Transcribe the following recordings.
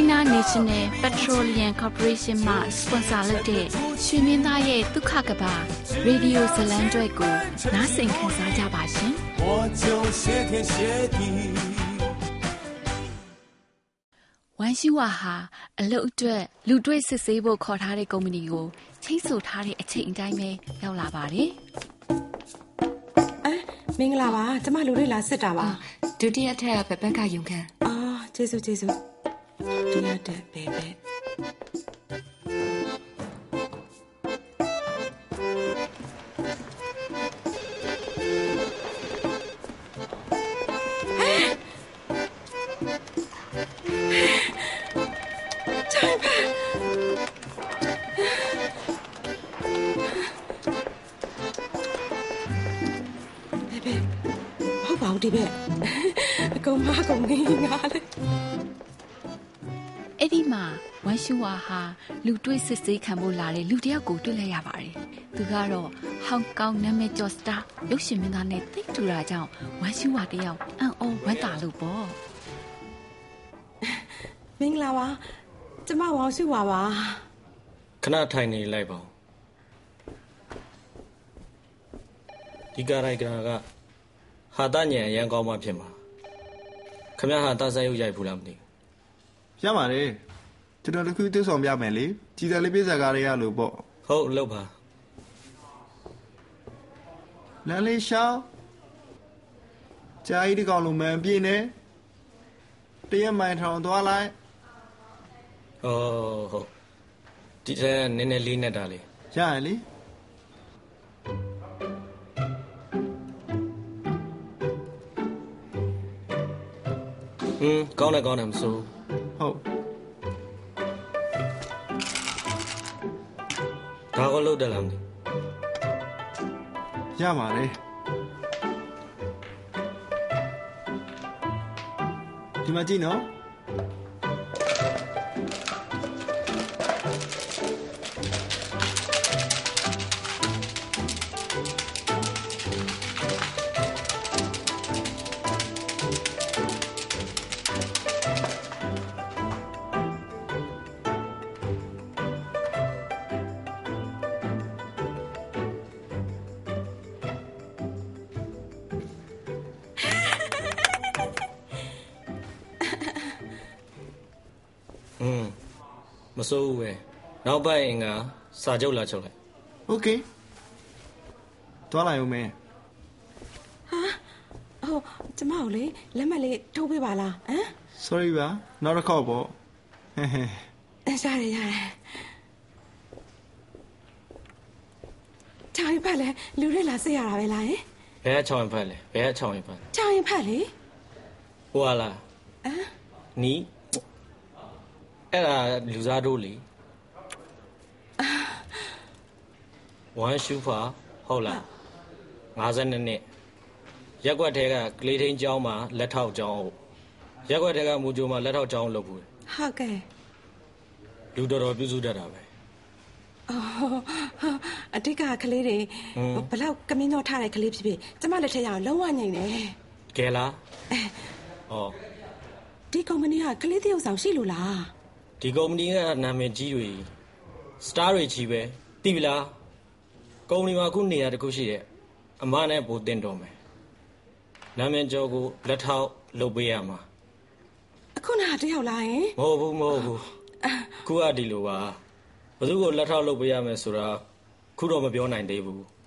China National Petroleum Corporation မှ sponsor လုပ်တဲ့ရွှေမင်းသားရဲ့ဒုက္ခကဘာရေဒီယိုဇလံကျွဲကိုနားဆင်ခံစားကြပါရှင်။我就谢天谢地ဝမ်ရှူဝါဟာအလုတ်အတွက်လူတွေ့စစ်ဆေးဖို့ခေါ်ထားတဲ့ကုမ္ပဏီကိုချိတ်ဆိုထားတဲ့အချိန်အတိုင်းပဲရောက်လာပါတယ်။အဲမင်္ဂလာပါကျမလူတွေလာစစ်တာပါဒုတိယထပ်ဘဘက်ကယုံခံအာကျေးဇူးကျေးဇူး ဒုတိယထပ်ဘယ်ဘက်ဒီဘ ဒီမှာဝမ်ရှူဝါဟာလူတွေ့စစ်ဆေးခံဖို့လာတဲ့လူတယောက်ကိုတွေ့လိုက်ရပါတယ်။သူကတော့ဟောင်ကောင်နာမည်ကျော်စတာရုပ်ရှင်မင်းသားနဲ့တိတ်တူတာကြောင့်ဝမ်ရှူဝါတယောက်အံ့ဩဝမ်းသာလို့ပေါ့။မင်္ဂလာပါ။ကျမဝမ်ရှူဝါပါ။ခဏထိုင်နေလိုက်ပါဦး။ဒီကာရိုက်ကကဟာတညံအရန်ကောင်းမှဖြစ်မှာခမရဟာတဆက်ရုပ်ရိုက်ဘူးလားမသိ ရပါတယ်ကျွန်တော်တခုသိဆောင်ပြမယ်လေကြည်တယ်လေးပြဇာကားရရလို့ပေါ့ဟုတ်လောက်ပါလမ်းလေးရှောင်းကြာကြီးဒီကောင်လုံးမန်ပြေးနေတရက်မိုင်ထောင်သွားလိုက်ဟုတ်ဟုတ်ဒီထဲနည်းနည်းလေးနဲ့တာလေရရလေอืมကောင်းတယ်ကောင်းတယ်မစိုး ဟုတ်ဒါကလို့တယ်လားမသိရပါလေဒီမှာကြည့်နော် စိုးဘူးပဲနောက်ပတ်ရင်ကစာချုပ်လာချုပ်လိုက်โอเคသွားလိုက်ဦးမယ်ဟာဟိုကျမတို့လေလက်မှတ်လေးထုတ်ပေးပါလားဟမ် sorry ပါနောက်တစ်ခေါက်ပေါ့ဟဲဟဲရတယ်ရတယ်ချောင်းဖက်လဲလူတွေလာစစ်ရတာပဲလားယင်ဘယ်ကချောင်းဖက်လဲဘယ်ကချောင်းဖက်ချောင်းဖက်လေဟိုဟာလားဟမ်နီး အဲ့ဒါလူစားတို့လေဝမ်ရှူဖာဟုတ်လား52နှစ်ရက်ွက်ထဲကကလေးထင်းကျောင်းမှာလက်ထောက်ကျောင်းဟုတ်ရက်ွက်ထဲကမူဂျိုမှာလက်ထောက်ကျောင်းလုပ်ဘူးဟုတ်ကဲ့လူတော်တော်ပြုစုတတ်တာပဲအအော်အတိတ်ကကလေးတွေဘလောက်ကမင်းတော့ထားတဲ့ကလေးဖြစ်ဖြစ်ကျမလက်ထက်ရအောင်လုံးဝညိနေတယ်ကဲလားဩဒီကုမ္ပဏီကကလေးတယောက်ဆောင်ရှိလို့လား ဒီကုမ္ပဏီကနာမည်ကြီးတွေစတားတွေကြီးပဲသိပြီလားကုမ္ပဏီမှာအခုနေရာတစ်ခုရှိတယ်အမနဲ့ပိုတင်တော်မယ်နာမည်ကျော်ကိုလက်ထောက်လုပ်ပေးရမှာအခုနကတယောက်လားယင်မဟုတ်ဘူးမဟုတ်ဘူးခုကဒီလိုပါဘယ်သူကိုလက်ထောက်လုပ်ပေးရမယ်ဆိုတာခုတော့မပြောနိုင်သေးဘူးအ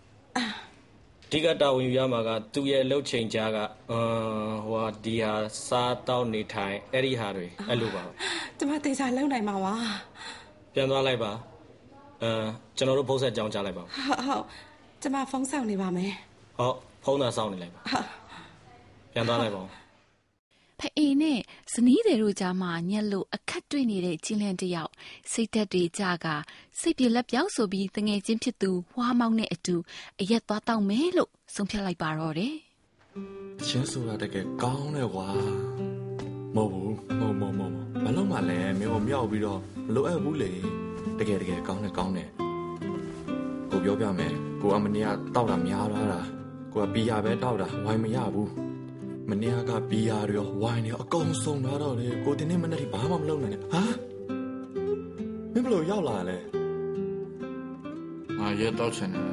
ဓိက တာဝန်ယူရမှာက သူ့ရဲ့ အလုပ်ချိန်ကြားကအမ်ဟိုဟာဒီဟာ စားတောက်နေထိုင် အဲ့ဒီဟာတွေ အဲ့လိုပါပဲ ကျမတေချာလုံနိုင်မှာပါ ပြန်သွားလိုက်ပါအမ်ကျွန်တော်တို့ ဖုန်းဆက်ကြောင်းကြားလိုက်ပါဦး ဟုတ်ဟုတ်ကျမ ဖုန်းဆောင်နေပါမယ်ဟောဖုန်းသာ စောင့်နေလိုက်ပါဟုတ်ပြန်သွားလိုက်ပါဦး ဖအေနဲ့ဇနီးတွေတို့ကြားမှာညက်လို့အခက်တွေ့နေတဲ့ချင်းလန့်တစ်ယောက်စိတ်သက်တွေကြကစိတ်ပြလက်ပြောက်ဆိုပြီးတငယ်ချင်းဖြစ်သူဝါမောင်းနဲ့အတူအရက်သွားတောက်မယ်လို့ဆုံးဖြတ်လိုက်ပါတော့တယ်ချင်းဆိုတာတကယ်ကောင်းတယ်ကွာမဟုတ်ဘူးမဟုတ်မဟုတ်မဟုတ်မလုံးမလဲမင်းကိုမြောက်ပြီးတော့မလိုအပ်ဘူးလေတကယ်တကယ်ကောင်းတယ်ကောင်းတယ်ကိုပြောပြမယ်ကိုအမနီးကတောက်တာများလာတာကိုကဘီယာပဲတောက်တာဝိုင်းမရဘူး မနီးကဘီယာတွေရောဝိုင်းတွေရောအကုန်စုံလာတော့လေကိုတင်းနေမနဲ့ဒီဘာမှမလုပ်နိုင်နဲ့ဟာမင်းဘလို့ရောက်လာလဲငါရဲတောက်ချင်တယ်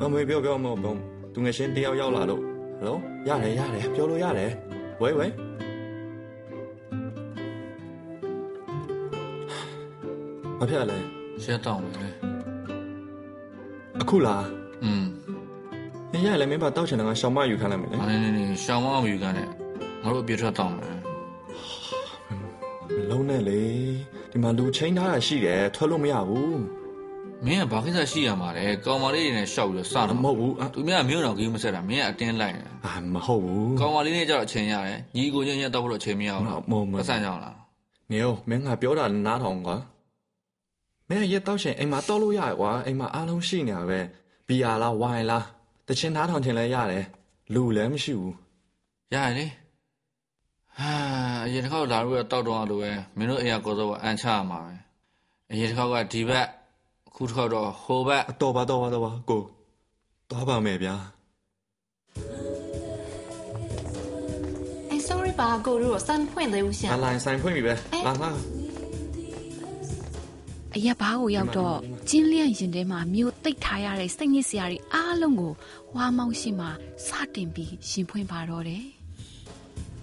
အမေပြောပြောမဟုတ်ဘူးသူငယ်ချင်းတယောက်ရောက်လာလို့ဟယ်လိုရတယ်ရတယ်ပြောလို့ရတယ်ဝဲဝဲဘာဖြစ်လဲရဲတောက်မယ်အခုလားอืม နင်ရလည်းမင်းဘာတောက်ချင်တယ်ငါရှောင်းမယူခိုင်းလိုက်မယ်လေငါနေနေနေရှောင်းမအောင်ယူကန်နဲ့ငါတို့အပြစ်ထွက်တောက်မယ်မလုံးနဲ့လေဒီမှာလူချင်းထားတာရှိတယ်ထွက်လို့မရဘူးမင်းကဘာကိစ္စရှိရမှာလဲကောင်မလေးတွေနဲ့ရှောက်ပြီးတော့စတော့မဟုတ်ဘူးအသူများမင်းတို့တော့ဂိမ်းမဆက်တာမင်းကအတင်းလိုက်နေတာအာမဟုတ်ဘူးကောင်မလေးနဲ့ကြတော့အချိန်ရတယ်ညီကိုချင်းရက်တော့ဖို့တော့အချိန်မရဘူးနော်မဟုတ်မဟုတ်ပတ်စံကြောင်လားနေရောမင်းငါပြောတာနားထောင်ကွာမင်းရက်တောက်ချင်အိမ်မှာတောက်လို့ရတယ်ကွာအိမ်မှာအားလုံးရှိနေတာပဲဘီယာလားဝိုင်လား တချင်နားထောင်ချင်လဲရတယ်လူလည်းမရှိဘူးရတယ်လေဟာအရင်တစ်ခေါက်လာလို့တောက်တော့လိုပဲမင်းတို့အိမ်ကကောစောကအန်ချရမှာပဲအရင်တစ်ခေါက်ကဒီဘက်အခုတစ်ခေါက်တော့ဟိုဘက်တော်ပါတော်ပါတော်ပါကိုသွားပါမယ်ဗျာအဲ sorry ပါကိုတို့စံဖွင့်သေးဦးရှင်အလိုင်းစံဖွင့်ပြီပဲလာလာ အရက်ဘားကိုရောက်တော့ကျင်းလျန့်ရင်ထဲမှာမြို့တိတ်ထားရတဲ့စိတ်ညစ်စရာတွေအားလုံးကိုဝါမောင်းရှိမှစတင်ပြီးရှင်ဖွင့်ပါတော့တယ်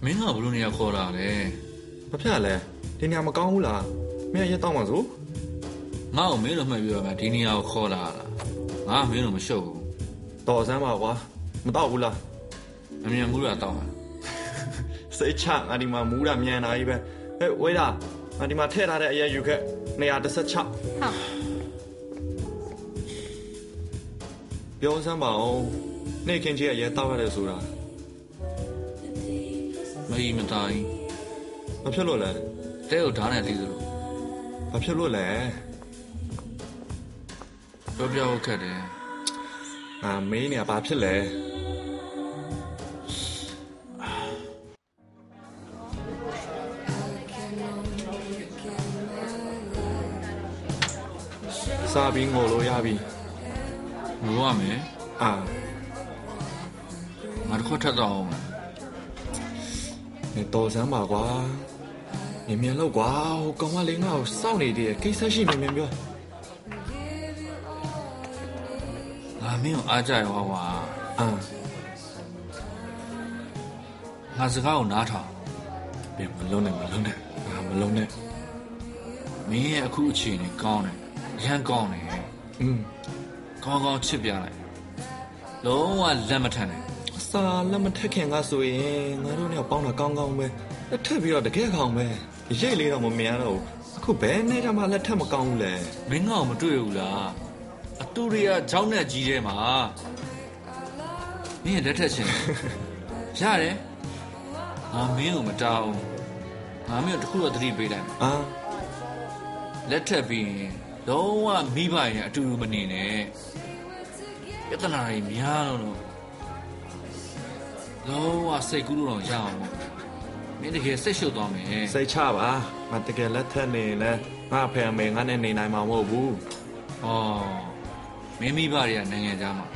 မင်းကဘလို့နေရာခေါ်လာလဲဘာဖြစ်လဲဒီနေရာမကောင်းဘူးလားမင်းရက်တောက်မှာဆိုငါ့ကိုမင်းတို့မှတ်ပြီးတော့မှဒီနေရာကိုခေါ်လာတာငါကမင်းတို့မရှုပ်ဘူးတော်စမ်းပါကွာမတော့ဘူးလားအမြန်မှုရတော့မှာစိတ်ချငါဒီမှာမူးတာမြန်တာကြီးပဲဟဲ့ဝေးတာငါဒီမှာထည့်ထားတဲ့အရက်ယူခဲ့ 116好，ပြောစမ်းပါအောင်နေခင်ကြီးကရဲတောက်ရတယ်ဆိုတာမအီမတိုင်းဘာဖြစ်လို့လဲတဲကိုဓာတ်နဲ့တီးသလိုဘာဖြစ်လို့လဲပြောပြဖို့ခက်တယ်အာမင်းနေကဘာဖြစ်လဲ စာပြီးငိုလို့ရပြီငိုရမယ်အာငါတစ်ခွက်ထပ်တော့အောင်နေတော်စမ်းပါကွာမြင်မြင်လောက်ကွာဟိုကောင်မလေးငါ့ကိုစောင့်နေတယ်ကိစ္စရှိမြင်မြင်ပြောငါမင်းကိုအားကြရောကွာအာငါစကားကိုနားထောင်ဘယ်မလုံးနဲ့မလုံးနဲ့ငါမလုံးနဲ့မင်းရဲ့အခုအခြေအနေကောင်းတယ်အ ရန်ကောင်းတယ် อืม ကောင်းကောင်းချစ်ပြလိုက်လုံးဝလက်မထန်နဲ့ စာလက်မထက်ခင်ကဆိုရင်ငါတို့เนี่ยပေါင်းတာကောင်းကောင်းပဲလက်ထက်ပြီးတော့တကယ်ကောင်းပဲရိတ်လေးတော့မမြင်ရတော့ဘူးအခုဘယ်နဲ့မှလက်ထက်မကောင်းဘူးလေ မင်းငါ့ကိုမတွေ့ဘူးလားအတူတွေကကြောင်းနဲ့ကြီးထဲမှာမင်းရဲ့လက်ထက်ချင်းရတယ်ငါမင်းကိုမတောင်းငါမင်းကိုတစ်ခုတော့သတိပေးလိုက်မယ် အာ လက်ထက်ပြီးရင် လုံးဝမိဘရင်အတူတူမနေနဲ့ပြဿနာတွေများလို့တော့လုံးဝစိတ်ကူးလို့တော့ရအောင်မင်းတကယ်စိတ်ရှုပ်သွားမယ်စိတ်ချပါငါတကယ်လက်ထက်နေလဲငါအဖေအမေငါနဲ့နေနိုင်မှာမဟုတ်ဘူးဩမင်းမိဘတွေကနိုင်ငံခြားမှာ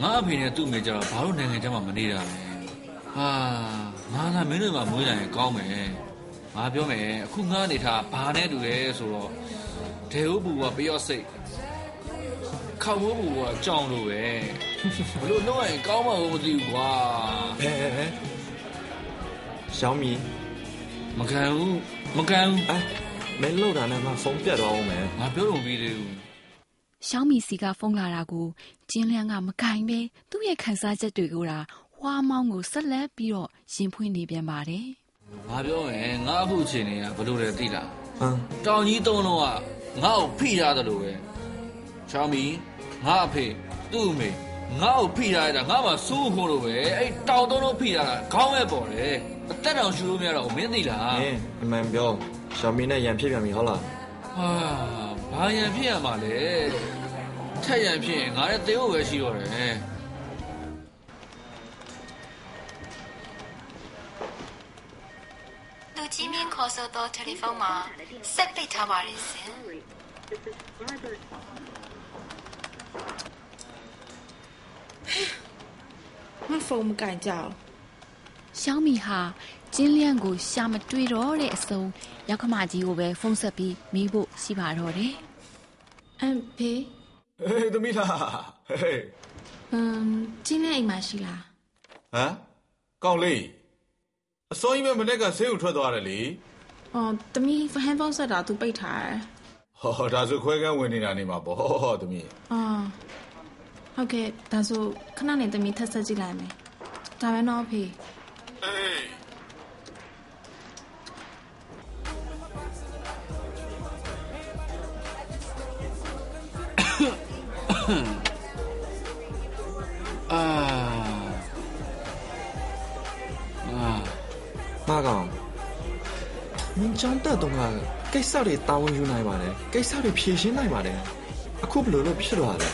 ငါအဖေနဲ့သူ့မိကြတော့ဘာလို့နိုင်ငံခြားမှာမနေတာလဲဟာငါလာမင်းတို့မှာမွေးလာရင်ကောင်းမယ် ငါပြောမယ်အခုငါအနေထားဘာနဲ့တူလဲဆိုတော့ဒေဟုတ်ဘူးကပျော့စိတ်ခောက်မိုးဘူးကကြောင်လိုပဲဘလို့လုံးဝကောင်းမှာမသိဘူးကွာဘယ်ဘယ်ရှောင်းမီမကန်ဘူးမကန်ဘူးအဲမင်းလောက်တာနဲ့ငါဖုန်းပြတ်တော့အောင်မယ်ငါပြောလို့ပြီးသေးဘူးရှောင်းမီစီကဖုန်းလာတာကိုကျင်းလျန်းကမကင်ပဲသူ့ရဲ့ခံစားချက်တွေကိုတာဝါမောင်းကိုဆက်လက်ပြီးတော့ရင်ဖွင့်နေပြန်ပါတယ်။ ငါပြောမယ်ငါအခုအချိန်တွေကဘလို့လဲသိလားဟမ်တောင်ကြီးသုံးလုံးကငါ့ကိုဖိရတယ်လို့ပဲချောင်းမီငါအဖေသူ့အမေငါ့ကိုဖိရတာငါမှစိုးဖို့လို့ပဲအဲ့တောင်သုံးလုံးဖိရတာခေါင်းပဲပေါ်တယ်အသက်တောင်ရှူလို့မရတော့ဘူးမင်းသိလားမင်းအမှန်ပြော小米နဲ့ရန်ဖြစ်ပြန်ပြီဟုတ်လားဟာဘာရန်ဖြစ်ရမှာလဲထက်ရန်ဖြစ်ရင်ငါလည်းသေဖို့ပဲရှိတော့တယ် ကြီးမင်းခေါ်ဆိုတော့တယ်လီဖုန်းမှာဆက်ပိတ်ထားပါရဲ့ရှင်ငါဖုန်းမကင်ကြအောင်ရှောင်းမီဟာကျင်းလန်းကိုရှာမတွေ့တော့တဲ့အစုံရောက်ခမကြီးကိုပဲဖုန်းဆက်ပြီးမိဖို့ရှိပါတော့တယ်အမ်ဖေဟေးသမီးလားဟေးအမ်ကျင်းတဲ့အိမ်မှာရှိလားဟမ်ကောင်းလေးအစောကြီးပဲမနေ့ကဆေးကိုထွက်သွားတယ်လေ အော်တမီးဟန်ဖုန်းဆက်တာသူပိတ်ထားတယ်ဟောဒါဆိုခွဲကန်းဝင်နေတာနေမှာပေါ့သမီးအော်ဟုတ်ကဲ့ဒါဆိုခဏနေတမီးထပ်ဆက်ကြည့်လိုက်မယ်ဒါပဲနော်ဖေအေးအာအာမာကောင် မင်းចောင်းတက်တော့ကကိစ္စတွေတာဝန်ယူနိုင်ပါတယ်ကိစ္စတွေဖြေရှင်းနိုင်ပါတယ်အခုဘယ်လိုလုပ်ဖြစ်သွားလဲ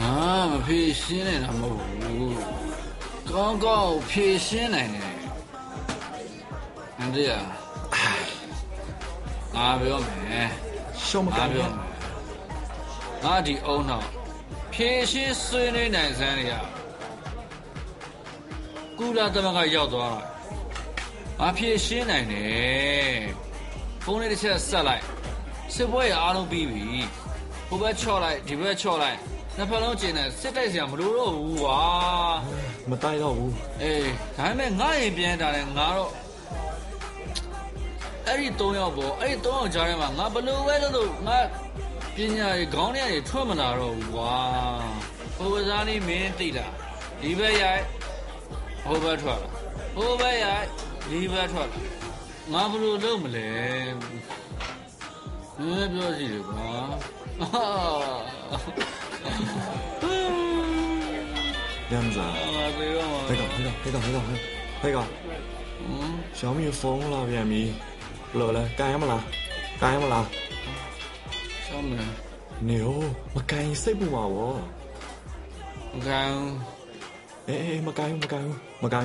ငါမဖြေရှင်းနေတာမဟုတ်ဘူးကောင်းကောင်းဖြေရှင်းနိုင်တယ်အန်ဒီယာငါပြောမယ်ရှောင်းမငါကန်ပြောဘူးမယ်ငါဒီအုံနောက်ဖြေရှင်းဆွေးနွေးနိုင်စမ်းနေရကုလာသမဂ္ဂရောက်သွား တာငါဖြေရှင်းနိုင်တယ်ဖုန်းလေးတစ်ချက်ဆက်လိုက်စစ်ပွဲရအားလုံးပြီးပြီဟိုဘက်ချော့လိုက်ဒီဘက်ချော့လိုက်နှစ်ဖက်လုံးကျင်တယ်စစ်တိုက်စရာမလိုတော့ဘူးကွာမတိုက်တော့ဘူးအေးဒါပေမဲ့ငါရင်ပြန်တာလဲငါတော့အဲ့ဒီ၃ယောက်ပေါ့အဲ့ဒီ၃ယောက်ကြားထဲမှာငါဘယ်လို့ပဲလုပ်လို့ငါပညာရေးခေါင်းထဲကနေထွက်မလာတော့ဘူးကွာဟိုကစားလေးမင်းသိလားဒီဘက်ရိုက်ဟိုဘက်ထွက်လာဟိုဘက်ရိုက် ဒီဘက်ထွက်လာငါဘယ်လို့လုပ်မလဲဘယ်ပြောစီလဲကွာအာ ရမ်းစား ငါသေတော့မှာ ဟဲ့ကောင်ဟဲ့ကောင်ဟဲ့ကောင်ဟဲ့ကောင်ဟဲ့ကောင် ဟမ် 小米疯了ပြန်ပြီဘယ်လိုလဲကန်ရမလားကန်ရမလား ဆောင်းမယ် နေ哦မကန်ရင်စိတ်ပူမှာဗော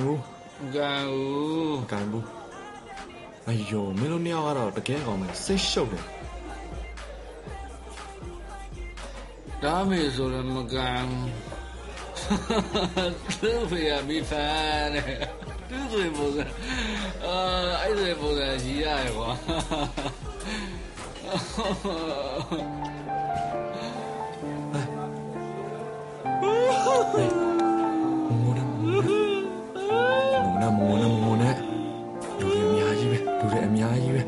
မ ကန်အေးအေးမကန်ဘူးမကန်ဘူးမကန်ဘူးမကန်ဘူးမကန်ဘူးအယိုမင်းတို့နှစ်ယောက်ကတော့တကယ်ကောင်းမယ်စိတ်ရှုပ်တယ်ဒါမေဆိုလည်းမကန်သူ့ဖေကမိဖန်တဲ့သူ့ဆိုပုံစံအာအဲ့ဒီပုံစံကြီးရတယ်ကွာမိုး နဲ့မိုးနဲ့မိုးနဲ့လူတွေအများကြီးပဲလူတွေအများကြီးပဲ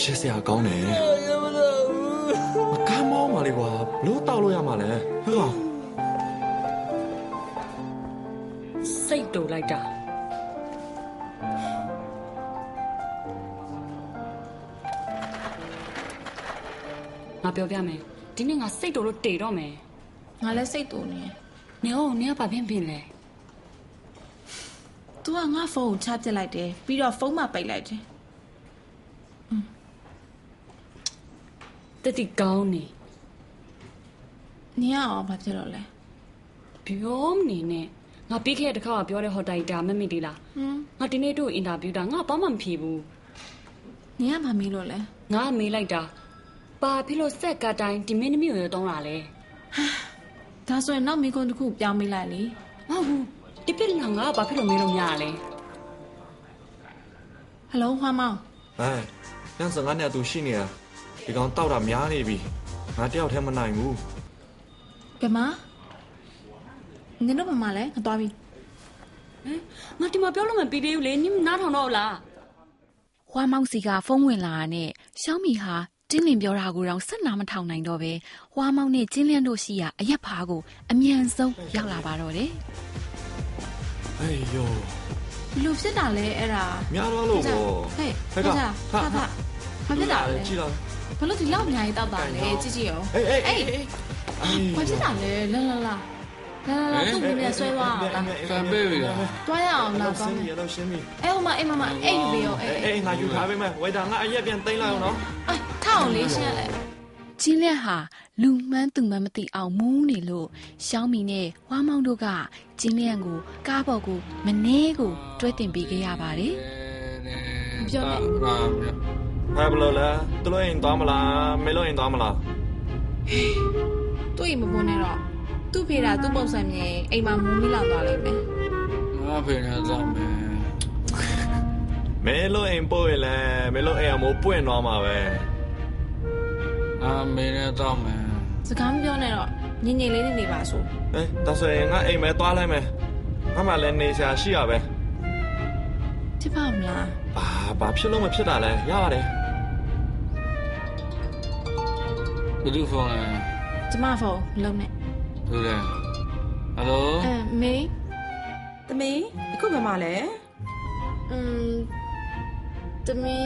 ရှက်စရာကောင်းတယ်ရမလို့မကမ်းမောင်းပါလေကွာဘလို့တောက်လို့ရမှာလဲဟဲ့ကောင်စိတ်တူလိုက်တာငါပြောပြမယ်ဒီနေ့ငါစိတ်တူလို့တေတော့မယ်ငါလည်းစိတ်တူနေတယ်နေဟုတ်နေကဘာဖြစ်ဖြစ်လဲ။ तू ကငါဖုန်းကိုချပစ်လိုက်တယ်ပြီးတော့ဖုန်းမှပိတ်လိုက်တယ်တတိကောင်းနေ။နင်ကရောဘာဖြစ်တော့လဲပြောမနေနဲ့ငါပြီးခဲ့တဲ့တစ်ခါကပြောတဲ့ဟော်တိုင်တာမမေ့သေးလား။ဟမ်ငါဒီနေ့တို့အင်တာဗျူးတာငါဘာမှမဖြေဘူးနင်ကဘာမေးလို့လဲငါမေးလိုက်တာပဘာဖြစ်လို့ဆက်ကတိုင်းဒီမင်းသမီးကိုရတုံးတာလဲဒါဆိုရင်နောက်မိကွန်းတစ်ခုပြောင်းမိလိုက်လေ မဟုတ်ဘူး ဒီပြစ်လောင်ကဘာဖြစ်လို့မင်းလို့မရလဲဟယ်လိုဟွာမောင်အဲညစငါနဲ့အတူရှိနေတာဒီကောင်တောက်တာများနေပြီငါတယောက်တည်းမနိုင်ဘူးဘယ်မှာနင်တို့ဘာမှလဲငါသွားပြီငါဒီမှာပြောလို့မပြီးသေးဘူးလေနင်နားထောင်တော့လားဟွာမောင်စီကဖုန်းဝင်လာတာနဲ့ရှောင်းမီဟာတင်းလင်ပြောတာကိုတော့ဆက်နာမထောင်နိုင်တော့ပဲဟွာမောင်နဲ့ကျင်းလင်းတို့ရှိရာအရက်ဖားကိုအမြန်ဆုံးရောက်လာပါတော့တယ် အေးယောဘလို့ဖြစ်တာလဲအဲ့ဒါများတော့လို့ပေါ့ဟဲ့ဟဲ့ခါကခါခါခါဘာဖြစ်တာလဲကြည့်လားဘလို့ဒီလောက်အများကြီးတောက်တာလဲကြည့်ကြည့်ရောအေးအေးအေးအေးဘာဖြစ်တာလဲလာလာလာလာလာသူ့မင်းနဲ့ဆွဲသွားအောင်လားဖန်ပေးပြီလားတွားရအောင်လားရှကောင်းင်းပြီတယ်တော့ရှင်းပြီအဲ့ဟိုမှာအိမ်မမအိမ်ယူပြီးရောအေးအေးငါယူထားပေးမယ်ဝေတာငါအရက်ပြန်သိမ်းလိုက်အောင်နော်အေးထားအောင်လေးရှင်းလို က်ကျင်းလင်းဟာလူမှန်းသူမှန်းမသိအောင်မူးနေလို့ရှောင်းမီနဲ့ဟွာမောင်တို့ကကျင်းလင်းကိုကားပေါ်ကိုမနှဲကိုတွဲတင်ပေးခဲ့ရပါတယ်ပြောမယ်ငါဟဲ့ဘလို့လဲသူတို့အိမ်သွားမလားမေလို့အိမ်သွားမလားသူ့အိမ်မပွန်းနဲ့တော့သူ့ဖေတာသူ့ပုံစံမြင်အိမ်မှာမူးမိလောက်သွားလိမ့်မယ်ငါဖေနေတော့မယ်မေလို့အိမ်ပို့ရလဲမေလို့အိမ်အမိုးပွင့်သွားမှာပဲ အာမင်းနဲ့တော့မယ်စကားမပြောနဲ့တော့ညင်ညင်လေးနေနေပါဆိုအေးဒါဆိုရင်ငါအိမ်မဲသွားလိုက်မယ်ငါမှလည်းနေရှာရှိရပဲဖြစ်ပါမလားဘာဘာဖြစ်လို့မဖြစ်တာလဲရပါတယ်ဘယ်သူဖုန်းလဲကျမဖုန်းမလုံးနဲ့သူလဲဟယ်လိုအဲမေသမီးအခုဘယ်မှာလဲอืมတမီ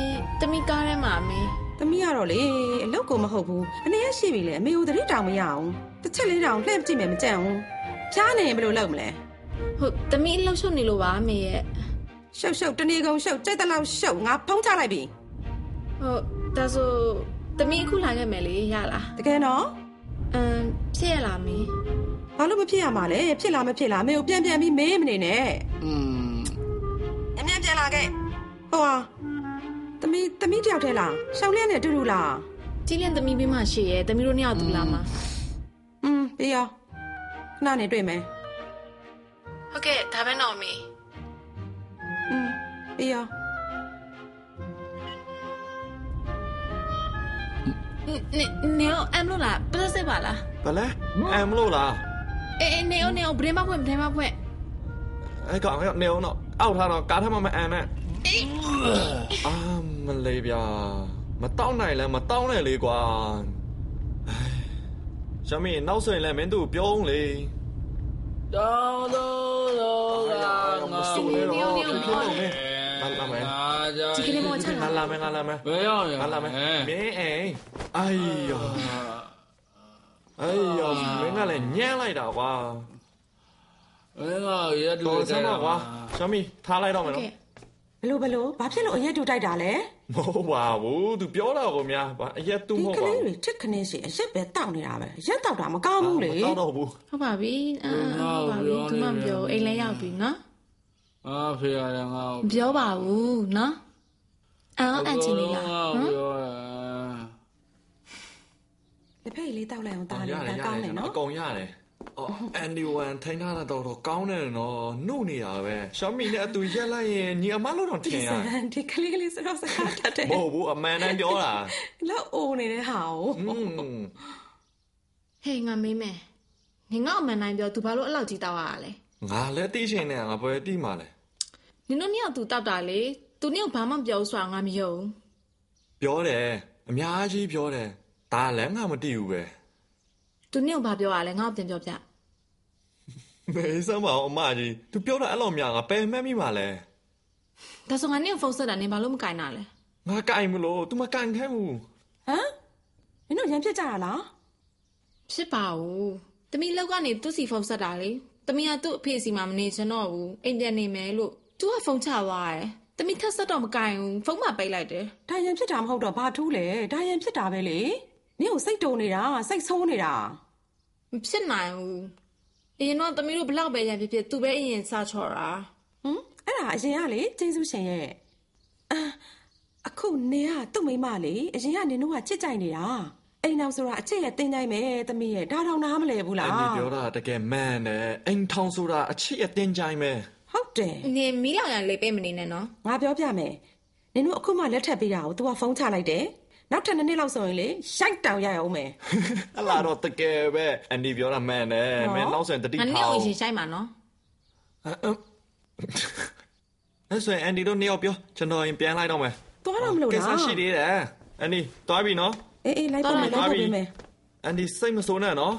တမီကားထဲမှာမေ သမီးကတော့လေအလုပ်ကိုမဟုတ်ဘူးအနေရရှိပြီလေအမေကိုတတိတောင်မရအောင်တစ်ချက်လေးတောင်လှည့်ကြည့်မယ်မကြံဘူးဖျားနေရင်ဘယ်လိုလုပ်မလဲဟုတ်တမီအလောက်ရှုပ်နေလို့ပါမေရဲ့ရှုပ်ရှုပ်တနေကုန်ရှုပ်ကြိုက်တဲ့လောက်ရှုပ်ငါဖုံးချလိုက်ပြီဟုတ်ဒါဆိုတမီအခုလာခဲ့မယ်လေရလားတကယ်နော်အမ်ဖြစ်ရလားမေဘာလို့မဖြစ်ရမှာလဲဖြစ်လားမဖြစ်လားအမေကိုပြန်ပြန်ပြီးမေးမနေနဲ့อืมအမြန်ပြန်လာခဲ့ဟိုဟာ သမီးသမီးတယောက်တည်းလားရှောင်းလျက်နဲ့အတူတူလား ကြည်လင်တမီပြီးမှရှေ့ရဲ့တမီတို့နှစ်ယောက်တူလာမှာ อืมပြီးရောခဏနေတွေ့မယ် ဟုတ်ကဲ့ဒါပဲတော့မေ อืมပြီးရော နေနေအောင်အမ်လို့လားပလက်စစ်ပါလား ဘာလဲအမ်မလို့လား အေးအေးနေအောင်နေအောင်ဘယ်မှာဖွင့်ဘယ်မှာဖွင့် အဲ့ကောင်ကနေအောင်တော့အောက်ထားတော့ကားထမမအမ်နဲ့အာ မလေးဗျာမတောင်းနိုင်လဲမတောင်းနဲ့လေကွာ唉ရှမင်းနောက်ဆိုရင်လည်းမင်းတို့ပြောအောင်လေတောင်းတော့တော့ကငါမစိုးနေတော့ဖြစ်လို့မင်းလာလာမယ်ဒီကလေးမောချငါလာလာမယ်ငါလာမယ်ဘယ်ရောက်ရငါလာမယ်မင်းအိမ်အိုင်ယောအိုင်ယောမင်းကလည်းညံ့လိုက်တာကွာဘယ်ကရတူတော်စမ်းပါကွာရှမင်းထားလိုက်တော့မယ်ဟုတ်နော်ကဲ့ ဘလို့ဘလို့ဘာဖြစ်လို့အရက်တူတိုက်တာလဲမဟုတ်ပါဘူး तू ပြောတာကိုများဘာအရက်တူမဒီဟုတ်ကပါလေးဘူးတွေချစ်ခနေစီအရက်ပဲတောက်နေတာပဲအရက်တောက်တာမကောင်းဘူးလေမတောက်တော့ဘူးဟုတ်ပါပြီအာဟုတ်ပါပြီသူမှမပြောအိမ်လဲရောက်ပြီနော်အာဖေရတယ်ငါမပြောပါဘူးနော်အော်အန်ချင်လေးလားဟမ်ပြောရလက်ဖက်ရည်လေးတောက်လိုက်အောင်တားရလေတယ်ဒါရကောင်းတတယ်ယ်နော်အကုန်ရတယ် အော်အန်ဒီဝန်ထိုင်းထားတာတော့တော့ကောင်းတယ်နော်နှုတ်နေတာပဲရှမင်းနဲ့အတူရက်လိုက်ရင်ညီအမလို့တော့ထဒီင်ရစံဒီကလေးကလေးစတော့စကားတတ်တယ်မဟုတ်ဘူးအမှန်တမ်းပြောတာလောက်အိုနေတဲ့ဟာကိုอืมဟေးငါမေးမယ်နေငါ့အမှန်တိုင်းပြောသူဘာလို့အဲ့လောက်ကြီးတောက်ရတာလဲငါလည်းတိရှင်နဲ့ငါဘယ်တိမှလဲနင်တို့နှစ်ယောက်သူတောက်တာလေသူနှစ်ယောက်ဘာမှမပြောဘူးဆိုတာငါမယုံပြောတယ်အများကြီးပြောတယ်ဒါလည်းငါမတိဘူးပဲ သူနှစ်ယောက်ဘာပြောရလဲငါ့ကိုပြန်ပြောပြမေးစမ်းပါအောင်အမကြီး तू ပြောတာအဲ့လိုများငါပယ်မှတ်မိပါလဲဒါဆိုငါနှစ်ယောက်ဖုန်းဆက်တာနင်ဘာလို့မကင်တာလဲငါကင်မလို့ तू မကင်ခိုင်းဘူးဟမ်မင်းတို့ရမ်းဖြစ်ကြရလားဖြစ်ပါဘူးတမီလောက်ကနေသူ့စီဖုန်းဆက်တာလေတမီကသူ့အဖေစီမှာမနေချင်တော့ဘူးအိမ်ပြန်နေမယ်လို့သူကဖုန်းချသွားတယ်တမီထက်ဆက်တော့မကင်ဘူးဖုန်းမှပိတ်လိုက်တယ်ဒါရမ်းဖြစ်တာမဟုတ်တော့ဘာထူးလဲဒါရမ်းဖြစ်တာပဲလေ နင့်ကိုစိတ်တုံနေတာစိတ်ဆိုးနေတာမဖြစ်နိုင်ဘူးအရင်တော့တမီတို့ဘလောက်ပဲရန်ဖြစ်ဖြစ်သူပဲအရင်စချော်တာဟမ်အဲ့ဒါအရင်ကလေကျေးဇူးရှင်ရဲ့အာအခုနေကသူ့မိမလေအရင်ကနင်တို့ကချစ်ကြိုက်နေတာအိမ်နောက်ဆိုတာအချစ်ရဲ့တင်းကြိုင်မယ်သမီးရဲ့ဒါတော့နားမလဲဘူးလားအန်ဒီပြောတာတကယ်မှန်တယ်အိမ်ထောင်ဆိုတာအချစ်အတင်းကြိုင်ပဲဟုတ်တယ်နင်မီးလောင်ရလေးပေးမနေနဲ့နော်ငါပြောပြမယ်နင်တို့အခုမှလက်ထပ်ပေးတာကို तू ကဖုန်းချလိုက်တယ် နောက်ထပ်နှစ်နှစ်လောက်ဆိုရင်လေရိုက်တောင်ရအောင်မယ်အလားတော့တကယ်ပဲအန်ဒီပြောတာမှန်တယ်ဟောမင်းနောက်ဆိုရင်တတိငါနင့်ထောကိုင်ရင်ဆိုင်မှာနော်အဲ့ဆိုရင်အန်ဒီတို့နှစ်ယောက်ပြောကျွန်တော်ရင်ပြန်လိုက်တော့မယ်သွားတော့မလို့ကိစ္စလားရှိသေးတယ်အန်ဒီသွားပြီနော်အေးအေးလိုက်ပါမယ်လိုက်ပါမယ်အန်ဒီစိတ်မဆိုးနဲ့နော်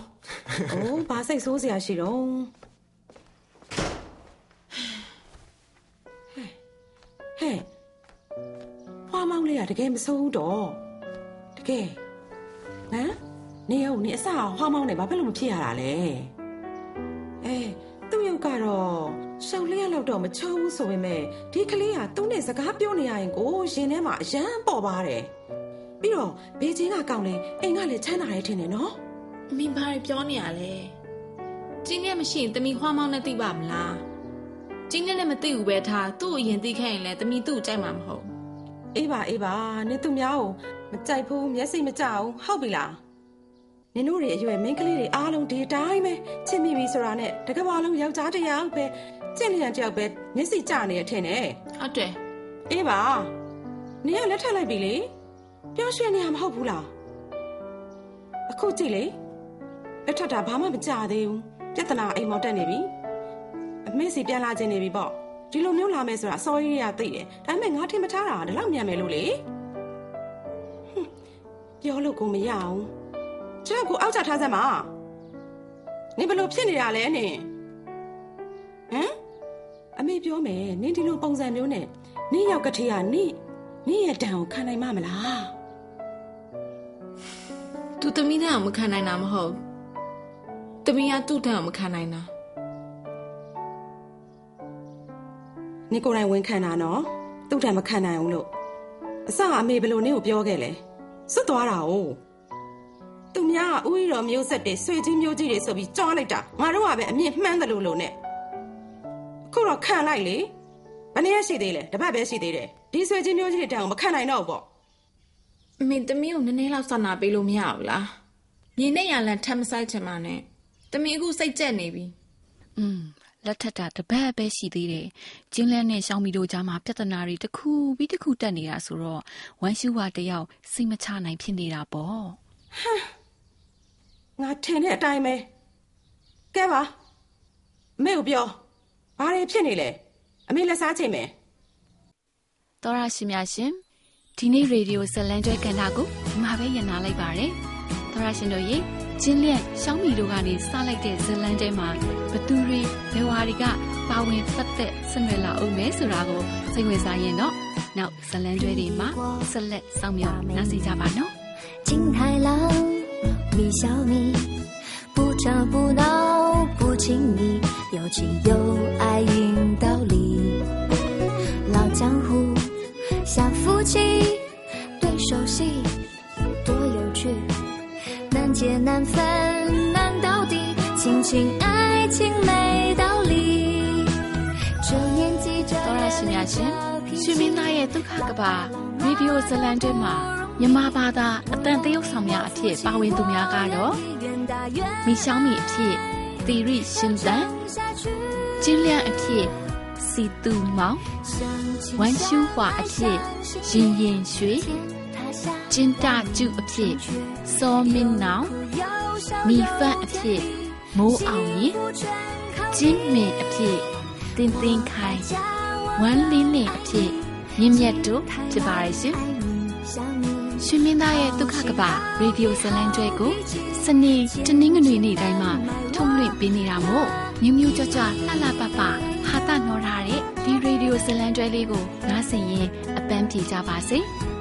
အိုးဘာစိတ်ဆိုးစရာရှိတော့ဟဲ့ဖွားမောင်းလေးကတကယ်မဆိုးဘူးတော့တ ကယ်ဟမ်နေအောင်နေအစဖွားမောင်းနေဘာဖြစ်လို့မဖြစ်ရတာလဲအဲသူ့ရုပ်ကတော့ရှောက်လျက်လောက်တော့မချောဘူးဆိုပေမဲ့ဒီကလေးကသူ့နဲ့စကားပြောနေရရင်ကိုရင်ထဲမှာအယမ်းပေါ်ပါတယ်ပြီးတော့ဘေးချင်းကကောင်းလေအိမ်ကလည်းချမ်းသာရဲထင်တယ်နော်မင်းဘာတွေပြောနေရလဲကျင်းနဲ့မရှိရင်တမီခွားမောင်းနဲ့သိပါမလားကျင်းနဲ့လည်းမသိဘူးပဲထားသူ့ကိုအရင်သိခဲ့ရင်လည်းတမီသူ့ကိုကြိုက်မှာမဟုတ်အေးပါအေးပါနင်သူများကို မကြိုက်ဘူးမျက်စိမကြအောင်ဟုတ်ပြီလားနင်တို့တွေအရွယ်မင်းကလေးတွေအားလုံးဒီတိုင်းပဲချစ်မိပြီဆိုတာနဲ့တကဘာလုံးယောက်ျားတစ်ယောက်ပဲကျင့်လျံတစ်ယောက်ပဲမျက်စိကြနေရထင်တယ်ဟုတ်တယ်အေးပါနင်ကလက်ထပ်လိုက်ပြီလေပြောရွှင်နေရမဟုတ်ဘူးလားအခုကြည့်လေလက်ထပ်တာဘာမှမကြသေးဘူးပြဿနာအိမ်မောင်တက်နေပြီအမေစီပြန်လာခြင်းနေပြီပေါ့ဒီလိုမျိုးလာမယ်ဆိုတာအစောကြီးရသိတယ်ဒါပေမဲ့ငါထင်မထားတာဒီလောက်မြန်မယ်လို့လေ ပြောလို့ကိုမရအောင်ကျွန်တော်ကိုအောက်ချထားစမ်းပါနင်ဘလို့ဖြစ်နေတာလဲနင်ဟမ်အမေပြောမယ်နင်ဒီလိုပုံစံမျိုးနဲ့နင်ရောက်ကတိကနိနင်ရဲ့တန်ကိုခံနိုင်မမလားသူတမီနဲ့အောင်မခံနိုင်တာမဟုတ်တမီကသူ့တန်းအောင်မခံနိုင်တာနင်ကိုယ်တိုင်ဝန်ခံတာနော်သူ့တန်မခံနိုင်ဘူးလို့အစအမေဘလို့နင်ကိုပြောခဲ့လဲ စွတ်သွားတာ哦သူများကဥရီတော်မျိုးဆက်တွေဆွေကြီးမျိုးကြီးတွေဆိုပြီးကြောလိုက်တာငါတို့ကပဲအမြင့်မှန်းတယ်လို့လို့နဲ့အခုတော့ခံလိုက်လေဘယ်နည်းရရှိသေးလဲတပတ်ပဲရှိသေးတယ်ဒီဆွေကြီးမျိုးကြီးတွေတန်ကိုမခံနိုင်တော့ဘူးပေါ့ အမေတမီကိုနည်းနည်းလောက်စာနာပေးလို့မရဘူးလားမြေနဲ့ရလန်ထပ်မဆိုင်ချင်ပါနဲ့တမီအခုစိတ်ကြက်နေပြီ อืม လက်ထက်တာတပတ်ပဲရှိသေးတယ်။ကျင်းလဲနဲ့ရှောင်းမီတို့ကြားမှာပြဿနာတွေတစ်ခုပြီးတစ်ခုတက်နေတာဆိုတော့ဝမ်ရှူဝါတယောက်စိတ်မချနိုင်ဖြစ်နေတာပေါ့ငါထင်တဲ့အတိုင်းပဲကဲပါအမေကိုပြောဘာတွေဖြစ်နေလဲအမေလက်စားချိန်မယ်။သောရရှိမြရှင်ဒီနေ့ရေဒီယိုဇလန်ကျွဲကန်တာကိုဒီမှာပဲညနာလိုက်ပါရယ်။သောရရှင်တို့ရေ ကျင်းလက်ရှောင်းမီတို့ကနေစလိုက်တဲ့ဇလန်တဲမှာဘသူတွေဘယ်ဝါတွေကပါဝင်ပတ်သက်ဆက်နွယ်လာအောင်မဲဆိုတာကိုစိတ်ဝင်စားရင်တော့နောက်ဇလန်ကျွဲတွေမှာဆက်လက်စောင့်မျှော်နှားစီကြပါနော်။ 金太郎，米小米，不吵不闹不亲密，有情有爱运道理。老江湖像夫妻，对手戏多有趣， 难解难分难到底，亲情爱情没道理。这年纪这 တော်ရရှိများရှင်ရွှေမင်းသားရဲ့ဒုက္ခကဘာရေဒီယိုဇလန်တွဲမှာမြမဘာသာအတန်တရုတ်ဆောင်များအဖြစ်ပါဝင်သူများကတော့မိရှောင်းမီအဖြစ်သီရိရှင်သန်ကျင်းလျန်အဖြစ်စီတူမောင်ဝမ်ရှူဟွာအဖြစ်ရင်ရင်ရွှေ ကျင်းတကျုအဖြစ်စောမင်းနောင်မိဖတ်အဖြစ်မိုးအောင်ရင်ကျင်းမင်အဖြစ်တင်းတင်းခိုင်ဝမ်လင်းလင်းအဖြစ်မြင့်မြတ်တို့ဖြစ်ပါရဲ့ရှင်ရှင်မင်းသားရဲ့ဒုက္ခကပရေဒီယိုဇလန်ကျွဲကိုစနေတနင်္ဂနွေနေ့တိုင်းမှာထုတ်လွှင့်ပေးနေတာမို့မြူးမြူးကြွကြွလှလှပပဟာတာနော်ထားတဲ့ဒီရေဒီယိုဇလန်ကျွဲလေးကိုနားဆင်ရင်အပန်းဖြေကြပါစေ။